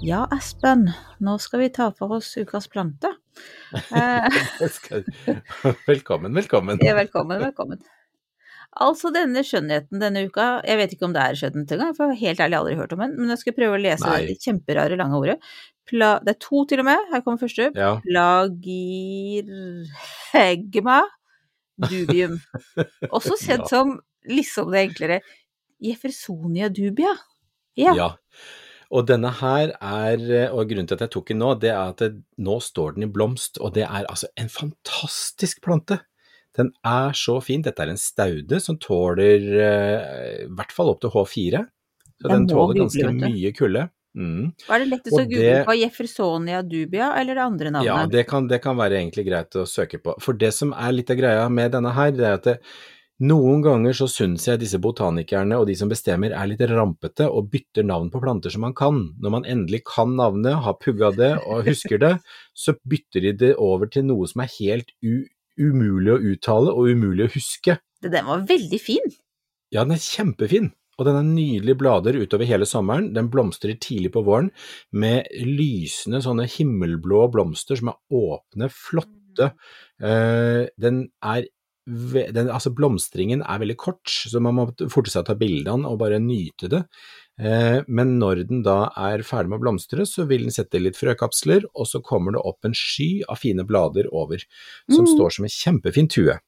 Ja, Espen, nå skal vi ta for oss ukas plante. Eh, velkommen, velkommen. ja, velkommen, velkommen. Altså, denne skjønnheten denne uka, jeg vet ikke om det er skjønnhet engang, for jeg har helt ærlig aldri hørt om den, men jeg skal prøve å lese Nei. det kjemperare lange ordet. Pla det er to til og med, her kommer første. Ja, Plagirhegma dubium. Også kjent Ja. som, liksom det enklere, Jeffersonia dubia. Ja. Ja. Og denne her er, og grunnen til at jeg tok den nå, det er at det, nå står den i blomst, og det er altså en fantastisk plante. Den er så fin. Dette er en staude som tåler eh, i hvert fall opp til H4. Så den, den tåler ganske mye kulde. Mm. Hva er det lettest å google på? Jeffersonia dubia eller det andre Ja, navnet? det kan, det kan være egentlig greit å søke på. For det som er litt av greia med denne her, det er at det, noen ganger så syns jeg disse botanikerne og de som bestemmer er litt rampete og bytter navn på planter som man kan. Når man endelig kan navnet, har pugga det og husker det, så bytter de det over til noe som er helt umulig å uttale og umulig å huske. Det- Den var veldig fin. Ja, den er kjempefin. Og den har nydelige blader utover hele sommeren. Den blomstrer tidlig på våren med lysende sånne himmelblå blomster som er åpne, flotte. Eh, den er den, altså blomstringen er veldig kort, så man må forte seg å ta bildene og bare nyte det. Eh, men når den da er ferdig med å blomstre, så vil den sette litt frøkapsler, og så kommer det opp en sky av fine blader over, som Mm. står som en kjempefin tue.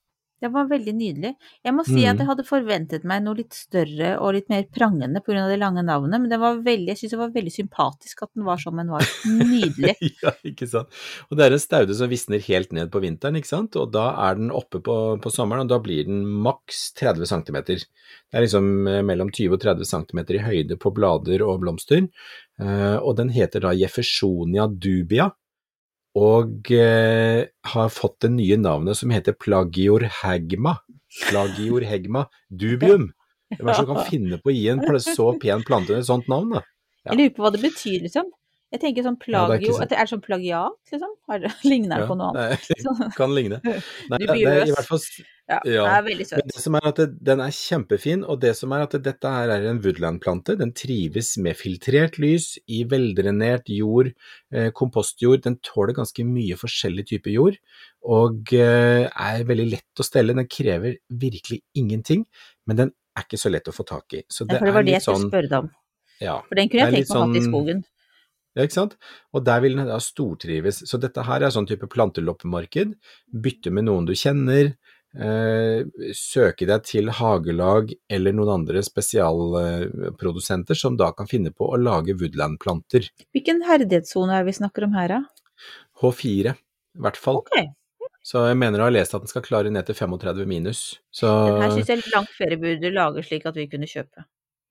Det var veldig nydelig. Jeg må si at Mm. jeg hadde forventet meg noe litt større og litt mer prangende pga. det lange navnet, men det var veldig, jeg syns det var veldig sympatisk at den var som den var. Nydelig. ja, ikke sant. Og det er en staude som visner helt ned på vinteren, ikke sant, og da er den oppe på, på sommeren, og da blir den maks 30 cm. Det er liksom eh, mellom 20 og 30 cm i høyde på blader og blomster, eh, og den heter da Jeffersonia dubia, og eh, har fått det nye navnet som heter Plagiorhegma. Plagiorhegma dubium. Hvem er det som kan finne på å gi en så pen plante et sånt navn, da? Ja. Jeg lurer på hva det betyr, liksom. Jeg tenker sånn Ja, det er plagio det sånn plagiat, liksom? Har, det, ligner det på noe annet? Nei, Sånn. kan ligne. Nei, det, blir i hvert fall Ja, Ja, det er veldig Men søt. det som er at det, den er kjempefin, og det som er at dette her er en woodland-plante. Den trives med filtrert lys i veldrenert jord, eh, kompostjord. Den tåler ganske mye forskjellig type jord, og eh, er veldig lett å stelle. Den krever virkelig ingenting, men den er ikke så lett å få tak i. Så Ja, det for det var det jeg litt skulle sånn spørre deg om. Ja. For den kunne jeg tenkt meg å ha i sånn- skogen. Ikke sant? Og der vil den da stortrives. Så dette her er sånn type planteloppemarked. Bytte med noen du kjenner. Eh, søke deg til hagelag eller noen andre spesialprodusenter som da kan finne på å lage woodland-planter. Hvilken herdighetssone er vi snakker om her, da? H4, i hvert fall. Okay. Så jeg mener å ha lest at den skal klare ned til 35 minus. Så Den her syns jeg langt flere burde lage slik at vi kunne kjøpe.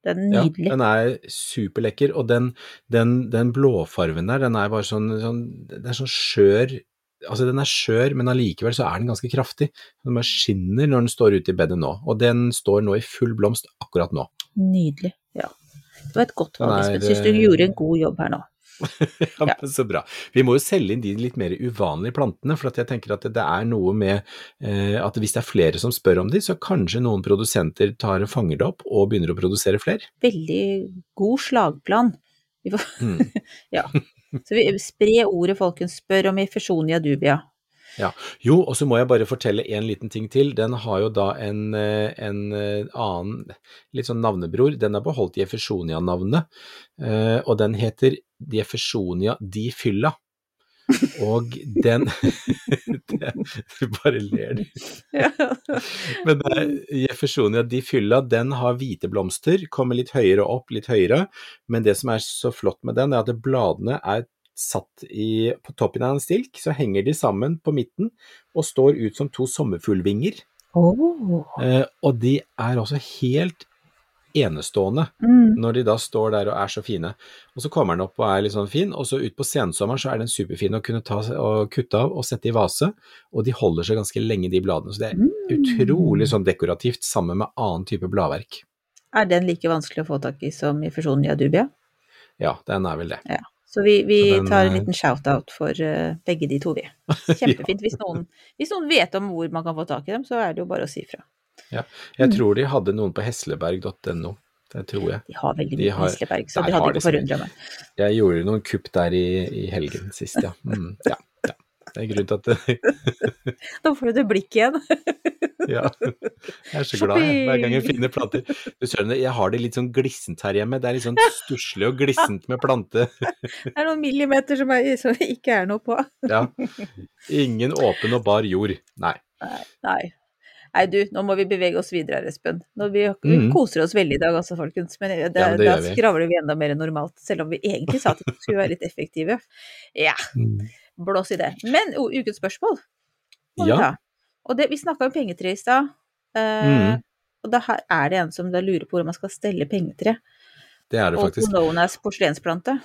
Den er ja, den er superlekker, og den, den, den blåfarven der, den er bare sånn, sånn Den er sånn skjør Altså, den er skjør, men allikevel så er den ganske kraftig. Den bare skinner når den står ute i bedet nå, og den står nå i full blomst akkurat nå. Nydelig. Ja. Det var et godt valg, Syns du eh, gjorde en god jobb her nå. Ja, men Så bra. Vi må jo selge inn de litt mer uvanlige plantene, for at jeg tenker at det er noe med eh, at hvis det er flere som spør om de, så kanskje noen produsenter tar og fanger det opp og begynner å produsere flere. Veldig god slagplan. Vi får, Mm. ja. Så vi spre ordet, folkens. Spør om Effersonia dubia. Jo, og så må jeg bare fortelle en liten ting til. Den har jo da en, eh, en eh, annen, litt sånn navnebror. Den er beholdt Jeffersonia-navnet, eh, og den heter Jeffersonia di fylla. Og den det, Du bare ler, du. Men er Jeffersonia di fylla, den har hvite blomster, kommer litt høyere opp, litt høyere. Men det som er så flott med den, er at bladene er satt i, på toppen av en stilk, så henger de sammen på midten og står ut som to sommerfuglvinger. Oh. Eh, og de er også helt enestående Mm. når de da står der og er så fine. Og så kommer den opp og er litt sånn fin, og så utpå sensommeren så er den superfin å kunne ta og kutte av og sette i vase, og de holder seg ganske lenge, de bladene. Så det er utrolig sånn dekorativt sammen med annen type bladverk. Er den like vanskelig å få tak i som i fusjonen i Adubia? Ja, den er vel det. Ja. Så vi, vi Så den, tar en eh, liten shout-out for eh, begge de to, vi. Kjempefint. Hvis, noen, hvis noen vet om hvor man kan få tak i dem, så er det jo bare å si fra. Jeg tror de hadde noen på hesleberg.no. Det tror jeg. De har veldig De mye har- Hesleberg, så de hadde ikke forundra meg. Jeg gjorde noen kupp der i, i helgen sist, ja. Mm, ja, ja. Det er grunnen til at det, Da får du det blikket igjen. Ja. Jeg er så glad jeg, hver gang jeg finner planter. Du skjønner, jeg har det litt sånn glissent her hjemme. Det er litt sånn stusslig og glissent med plante. Det er noen millimeter som, er, som ikke er noe på. Ja. Ingen åpen og bar jord. Nei. Nei. Nei, du, nå må vi bevege oss videre Espen. Nå, vi, vi Mhm. koser oss veldig i dag, altså, folkens. Men det, Ja, men da vi. skravler vi enda mer enn normalt, selv om vi egentlig sa at vi skulle være litt effektive. Ja, blås i det. Men oh, ukens spørsmål må vi Ja. ta. Og det, vi snakka om pengetre i stad. Uh, mm. Og da er det en som da lurer på hvor man skal stelle pengetre. Det er det Og faktisk. known as porselensplante.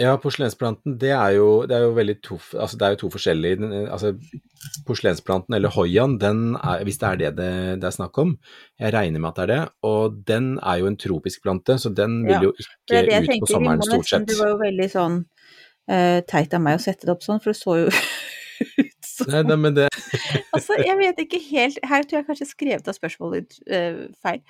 Ja, porselensplanten, det er jo, det er jo veldig to, altså det er jo to forskjellige altså Porselensplanten, eller hoian, den er, hvis det er det det, det er snakk om, jeg regner med at det er det, og den er jo en tropisk plante, så den vil Ja, jo ikke ut på tenker, på sommeren stort sett. det var jo veldig sånn uh, teit av meg å sette det opp sånn, for det så jo ut som Nei, nei, men det, Altså, jeg vet ikke helt Her tror jeg kanskje skrevet av spørsmålet eh, feil.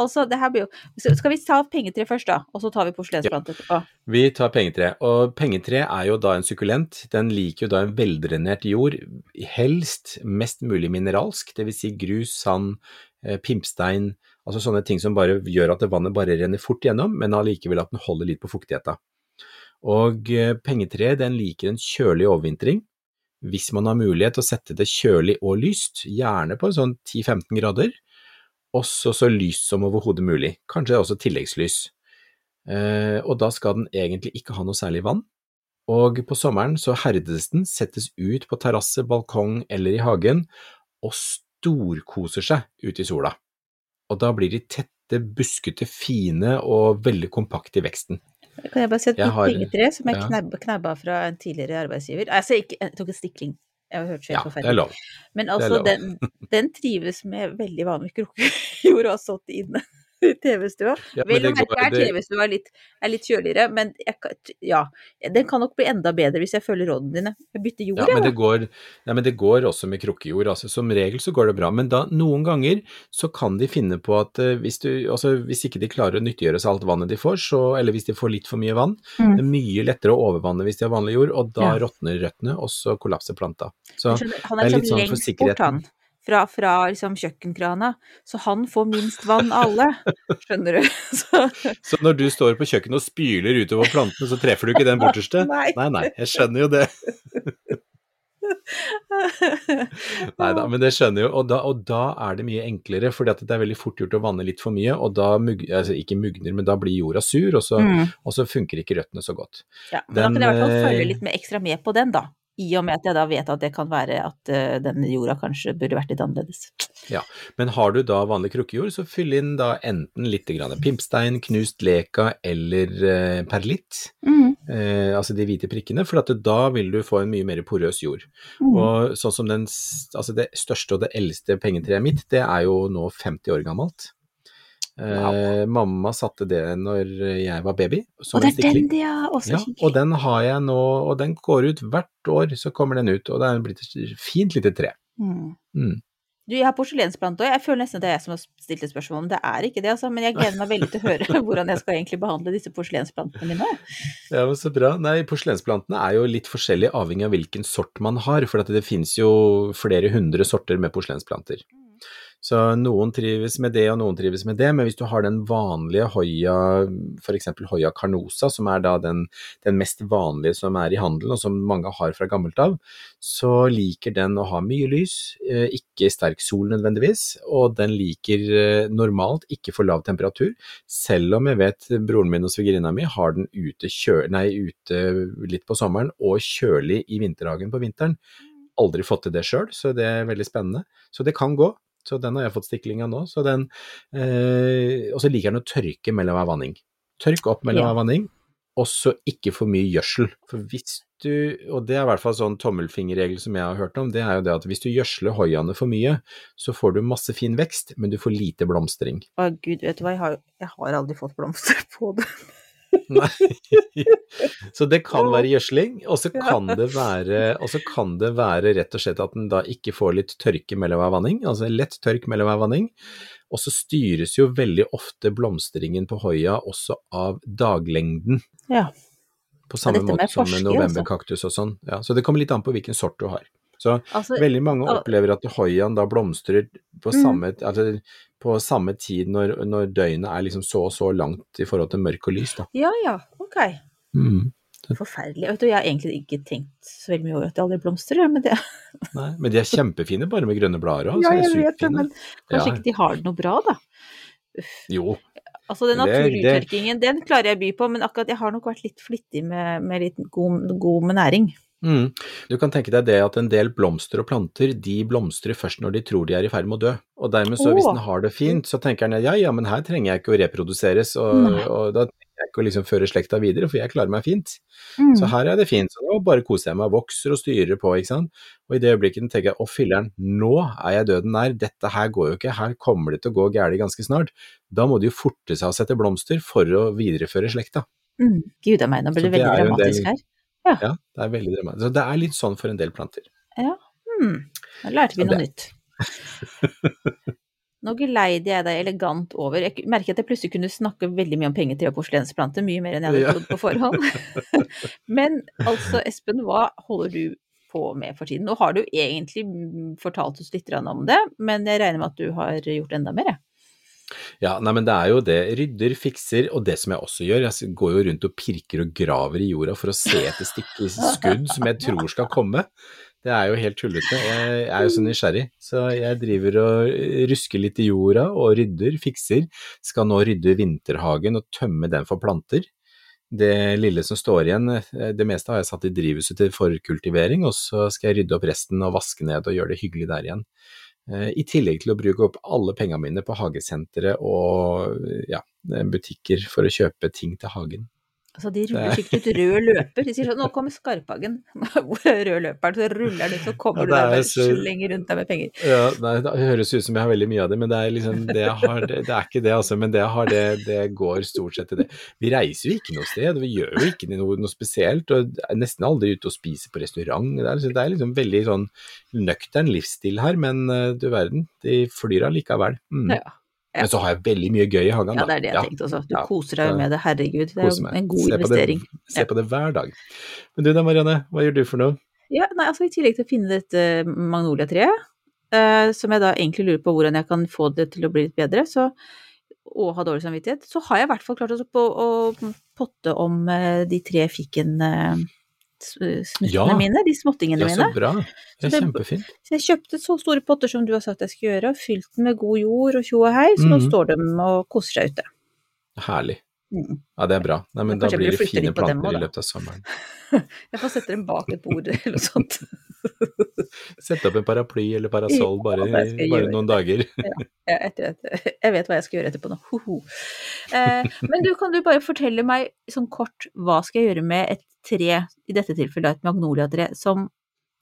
Altså, det her blir jo Skal vi ta pengetre først, da? Og så tar vi porselensplanter etterpå? Vi tar pengetre, og pengetre er jo da en sukkulent. Den liker jo da en veldrenert jord, helst mest mulig mineralsk, dvs. Si grus, sand, eh, pimpstein, altså sånne ting som bare gjør at vannet bare renner fort gjennom, men allikevel at den holder litt på fuktigheta. Og eh, pengetre den liker en kjølig overvintring. Hvis man har mulighet til å sette det kjølig og lyst, gjerne på sånn 10-15 grader, også så lyst som overhodet mulig, kanskje også tilleggslys. Eh, og da skal den egentlig ikke ha noe særlig vann. Og på sommeren så herdes den, settes ut på terrasse, balkong eller i hagen, og storkoser seg ute i sola. Og da blir de tette, buskete, fine og veldig kompakte i veksten. Kan jeg bare si at mitt pengetre, som jeg ja. knabba, knabba fra en tidligere arbeidsgiver Altså, ikke, jeg tok en stikling. Jeg har hørt så Ja, helt det er forferdelig. lov. Men altså, lov. den, den trives med veldig vanlig krokkejord og har stått inne TV-stua. Ja, Vel å merke er TV-stua litt, er litt kjøligere, men jeg, ja, den kan nok bli enda bedre hvis jeg følger rådene dine. Jeg bytter jord, Ja, men det, går, nei, men det går også med krukkejord. Altså, som regel så går det bra, men da, noen ganger så kan de finne på at uh, hvis, du, altså, hvis ikke de klarer å nyttiggjøre seg alt vannet de får, så, eller hvis de får litt for mye vann, Mm. det er mye lettere å overvanne hvis de har vanlig jord, og da Ja. råtner røttene, og så kollapser planta. Så, skjønner, han er er litt sånn for sikkerheten. bort, han. Fra, fra liksom kjøkkenkrana. Så han får minst vann av alle. Skjønner du? Så, så når du står på kjøkkenet og spyler utover plantene, så treffer du ikke den borteste? Nei. nei, nei, jeg skjønner jo det. Nei da, men det skjønner jo, og da, og da er det mye enklere, fordi det er veldig fort gjort å vanne litt for mye, og da mug, altså ikke mugner, men da blir jorda sur, og så, mm. og så funker ikke røttene så godt. Ja, men da kan jeg i hvert fall eh, følge litt med ekstra med på den, da. I og med at jeg da vet at det kan være at uh, den jorda kanskje burde vært litt annerledes. Ja, Men har du da vanlig krukkejord, så fyll inn da enten litt grann pimpstein, knust leka eller eh, perlitt, Mm. eh, altså de hvite prikkene, for at da vil du få en mye mer porøs jord. Mm. Og sånn som den, altså det største og det eldste pengetreet mitt, det er jo nå 50 år gammelt. Eh, mamma satte det når jeg var baby, Og det er den, stikling. det, ja! Og den har jeg nå, og den går ut hvert år, så kommer den ut, og det er blitt et fint lite tre. Mm. Mm. Du, jeg har porselensplante òg. Jeg føler nesten at det er jeg som har stilt et spørsmål om det er ikke det, altså. Men jeg gleder meg veldig til å høre hvordan jeg skal egentlig behandle disse porselensplantene mine. Ja, men så bra. Nei, porselensplantene er jo litt forskjellige avhengig av hvilken sort man har, for det finnes jo flere hundre sorter med porselensplanter. Så noen trives med det, og noen trives med det, men hvis du har den vanlige Hoia, f.eks. Hoia carnosa, som er da den, den mest vanlige som er i handelen, og som mange har fra gammelt av, så liker den å ha mye lys, eh, ikke sterk sol nødvendigvis, og den liker eh, normalt ikke for lav temperatur, selv om jeg vet broren min og svigerinna mi har den ute, kjø nei, ute litt på sommeren og kjølig i vinterhagen på vinteren. Aldri fått til det sjøl, så det er veldig spennende. Så det kan gå. Så den har jeg fått stikling av nå. Så den, eh, og så liker den å tørke mellom hver vanning. Tørk opp mellom Ja. hver vanning, og så ikke for mye gjødsel. For hvis du, og det er i hvert fall sånn tommelfingerregel som jeg har hørt om, det er jo det at hvis du gjødsler hoiaene for mye, så får du masse fin vekst, men du får lite blomstring. Å gud, vet du hva, jeg har, jeg har aldri fått blomster på det. Nei. Så det kan være gjødsling, og så kan, kan det være rett og slett at den da ikke får litt tørke mellom hver vanning, altså lett tørk mellom hver vanning. Og så styres jo veldig ofte blomstringen på hoia også av daglengden, Ja. på samme måte som med altså. novemberkaktus og sånn. Ja, så det kommer litt an på hvilken sort du har. Så Altså, veldig mange opplever at hoiaen da blomstrer på Mm. samme, altså, på samme tid når, når døgnet er liksom så og så langt i forhold til mørk og lys, da. ja ja, ok. Mm. Forferdelig. Vet du, jeg har egentlig ikke tenkt så veldig mye over at det aldri blomstrer, men det Nei, men de er kjempefine bare med grønne blader òg. Ja, jeg vet det, men kanskje Ja. ikke de har det noe bra, da. Jo, Altså, den naturuttørkingen, den klarer jeg å by på, men akkurat jeg har nok vært litt flittig med, med litt god, god med næring. Mm. du kan tenke deg det at en del blomster og planter, de blomstrer først når de tror de er i ferd med å dø. Og dermed så, hvis den har det fint, så tenker den ja ja, men her trenger jeg ikke å reproduseres, og, og da trenger jeg ikke å liksom føre slekta videre, for jeg klarer meg fint. Mm. Så her er det fint, så nå bare koser jeg meg, vokser og styrer på, ikke sant. Og i det øyeblikket den tenker jeg, å filler'n, nå er jeg døden nær, dette her går jo ikke, her kommer det til å gå galt ganske snart. Da må de jo forte seg å sette blomster for å videreføre slekta. Mm. Gud a meg, nå ble det veldig jo del- dramatisk her. Ja, det er veldig dramatisk. Så det er litt sånn for en del planter. Hmm. Da lærte vi noe nytt. Nå geleider jeg deg elegant over. Jeg merker at jeg plutselig kunne snakke veldig mye om pengetre og porselensplanter, mye mer enn jeg hadde Ja. trodd på forhånd. Men altså, Espen, hva holder du på med for tiden? Nå har du egentlig fortalt oss litt om det, men jeg regner med at du har gjort enda mer, jeg. Ja, nei, men det er jo det. Rydder, fikser, og det som jeg også gjør, jeg går jo rundt og pirker og graver i jorda for å se etter stikk skudd som jeg tror skal komme. Det er jo helt tullete. Jeg er jo så nysgjerrig, så jeg driver og rusker litt i jorda og rydder, fikser. Skal nå rydde vinterhagen og tømme den for planter. Det lille som står igjen, det meste har jeg satt i drivhuset til forkultivering, og så skal jeg rydde opp resten og vaske ned og gjøre det hyggelig der igjen. Eh, I tillegg til å bruke opp alle pengene mine på hagesentre og ja, butikker for å kjøpe ting til hagen. Altså, de ruller er- sikkert ut rød løper. De sier sånn 'nå kommer Skarphagen'. Hvor er rød løperen? Så ruller den ut, så kommer Ja, du der og så- slenger rundt deg med penger. Ja, nei, Det høres ut som jeg har veldig mye av det, men det er liksom det har, det, det er ikke det, altså. Men det jeg har, det, det går stort sett til det. Vi reiser jo ikke noe sted, vi gjør jo ikke noe, noe spesielt. Og er nesten aldri ute og spiser på restaurant. Det er liksom, det er liksom veldig sånn nøktern livsstil her, men eh, du verden, de flyr allikevel. Mm. Ja. Men så har jeg veldig mye gøy i hagen, Ja, det er det jeg tenkte også. Du Ja, koser deg jo med det, herregud. Det er jo en god Se på det- investering. Se på det hver dag. Men du da, Marianne, hva gjør du for noe? Ja, nei, altså I tillegg til å finne dette magnoliatreet, uh, som jeg da egentlig lurer på hvordan jeg kan få det til å bli litt bedre, så, og ha dårlig samvittighet, så har jeg i hvert fall klart å potte om eh, de tre fikken-snuttene Ja. mine, de småttingene mine. Ja, så bra. Det er Så det- kjempefint. Så jeg kjøpte så store potter som du har sagt jeg skulle gjøre, og fylt den med god jord og tjo og hei, så nå Mhm. står de og koser seg ute. Herlig. Mm. Ja, det er bra. Nei, men da blir det fine planter også, i løpet av sommeren. Jeg får sette dem bak et bord eller noe sånt. Sette opp en paraply eller parasoll Ja, bare noen dager. Ja, etter, etter, jeg vet hva jeg skal gjøre etterpå nå. Hoho. Eh, men du, kan du bare fortelle meg sånn kort, hva skal jeg gjøre med et tre, i dette tilfellet et magnoliatre, som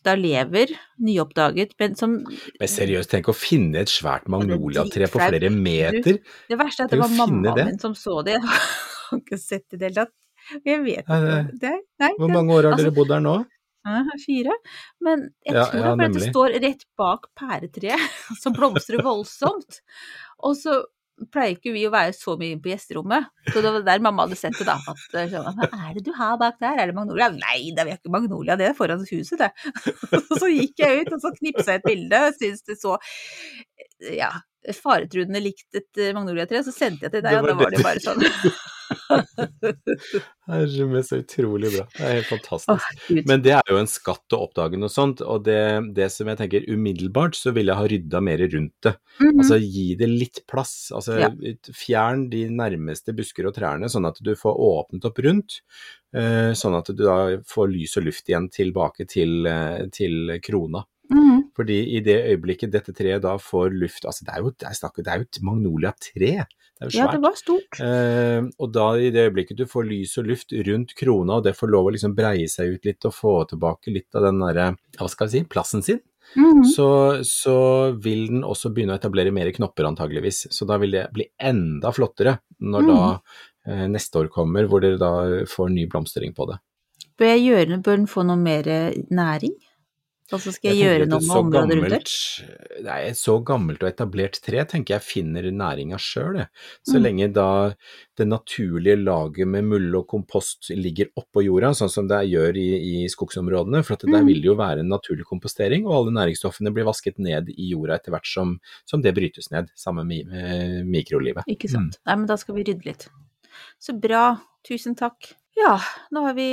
da lever, nyoppdaget, men som Men seriøst, tenk å finne et svært magnoliatre på flere meter. Det verste er at det var mamma mammaen min som så det. Jeg har ikke sett det i det hele tatt. Jeg vet ikke. det- Det, nei, Hvor mange år har altså- dere bodd der nå? Ja, fire. Men jeg Ja, tror ja, at det står rett bak pæretreet, som blomstrer voldsomt. Og så pleier ikke vi å være så mye på gjesterommet. Så det var der mamma hadde sett det, da. At, eh, sånn, Hva er det du har bak der? Er det magnolia? Nei, det er ikke magnolia, det er foran huset, det. så gikk jeg ut, og så knipsa jeg et bilde. syntes det så ja, faretruende likt et eh, magnoliatre. Så sendte jeg til deg, og da var det det. bare sånn. Herre min, så utrolig bra. Det er helt fantastisk. Men det er jo en skatt å oppdage noe sånt, og det, det som jeg tenker umiddelbart, så vil jeg ha rydda mer rundt det. Mhm. Altså gi det litt plass. Altså Ja. fjern de nærmeste busker og trærne, sånn at du får åpnet opp rundt. eh, Sånn at du da får lys og luft igjen tilbake til, eh, til krona. Mm. Fordi i det øyeblikket dette treet da får luft Altså det er jo, det er snakk- det er jo et magnolia-tre. Det er jo Ja, det var stort. Eh, og da i det øyeblikket du får lys og luft rundt krona, og det får lov å liksom breie seg ut litt og få tilbake litt av den derre, hva skal jeg si, plassen sin, Mhm. så, så vil den også begynne å etablere mer knopper antageligvis. Så da vil det bli enda flottere når da eh, neste år kommer, hvor dere da får ny blomstring på det. Bør gjøre, bør den få noe mer næring? Altså skal jeg, jeg gjøre noe med så området rundt der? Nei, så gammelt og etablert tre tenker jeg finner næringa sjøl, jeg. Så Mm. lenge da det naturlige laget med mulde og kompost ligger oppå jorda, sånn som det gjør i, i skogsområdene, for at der Mm. vil det jo være en naturlig kompostering, og alle næringsstoffene blir vasket ned i jorda etter hvert som, som det brytes ned, sammen med med mikrolivet. Ikke sant. Nei, men da skal vi rydde litt. Så bra. Tusen takk. Ja, nå har vi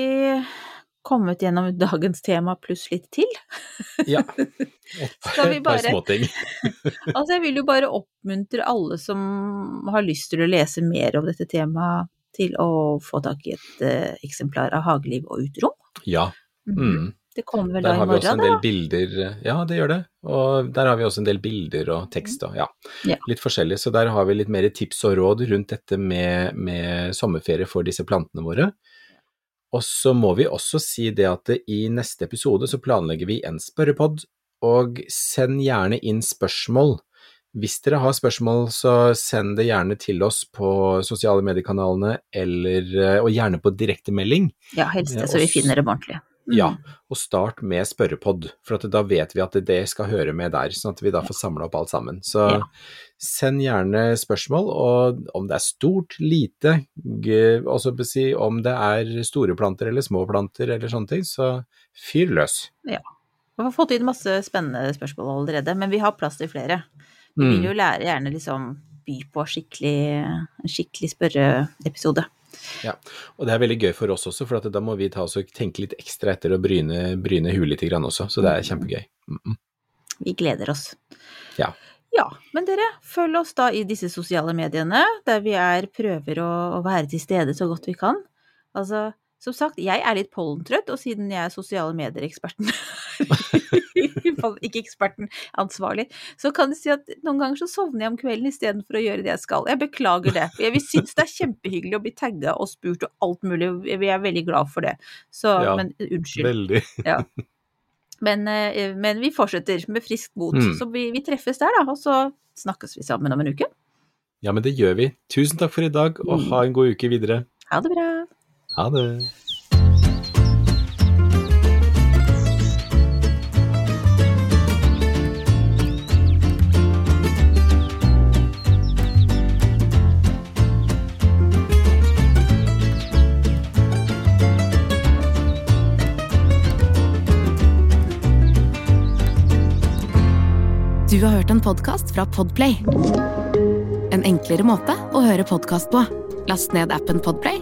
kommet gjennom dagens tema pluss litt til. Ja. Skal vi Et par bare- småting. Altså, jeg vil jo bare oppmuntre alle som har lyst til å lese mer om dette temaet, til å få tak i et uh, eksemplar av Hageliv og uterom. Ja. Mm. Det kommer vel da Der i har vi også morgen, en del da. bilder, ja det gjør det, og der har vi også en del bilder og tekst og ja, Ja. litt forskjellig. Så der har vi litt mer tips og råd rundt dette med, med sommerferie for disse plantene våre. Og så må vi også si det at i neste episode så planlegger vi en spørrepod, og send gjerne inn spørsmål. Hvis dere har spørsmål, så send det gjerne til oss på sosiale mediekanalene, eller, og gjerne på direktemelding. Ja, helst det, så vi finner dem ordentlig. Ja, og start med spørrepod, for at da vet vi at det skal høre med der, sånn at vi da får samla opp alt sammen. Så Ja. send gjerne spørsmål, og om det er stort, lite, også si om det er store planter eller små planter eller sånne ting, så fyr løs. Vi har fått inn masse spennende spørsmål allerede, men vi har plass til flere. Vi vil Mm. jo lære gjerne liksom by på skikkelig, en skikkelig spørreepisode. Og det er veldig gøy for oss også, for at da må vi ta oss og tenke litt ekstra etter og bryne, bryne huet litt grann også, så det er kjempegøy. Mm -mm. Vi gleder oss. Ja. Ja, men dere, følg oss da i disse sosiale mediene, der vi er prøver å, å være til stede så godt vi kan. Altså, som sagt, jeg er litt pollentrøtt, og siden jeg er sosiale medier-eksperten Ikke eksperten, ansvarlig. Så kan du si at noen ganger så sovner jeg om kvelden istedenfor å gjøre det jeg skal. Jeg beklager det. Jeg synes det er kjempehyggelig å bli tagga og spurt og alt mulig. Vi er veldig glad for det. Så, Ja, men unnskyld. Veldig. Men, eh, men vi fortsetter med friskt mot. Mm. Så vi, vi treffes der, da. Og så snakkes vi sammen om en uke. Ja, men det gjør vi. Tusen takk for i dag, og ha en god uke videre. Ha det bra. Ha det. Du har hørt en podkast fra Podplay. En enklere måte å høre podkast på. Last ned appen Podplay,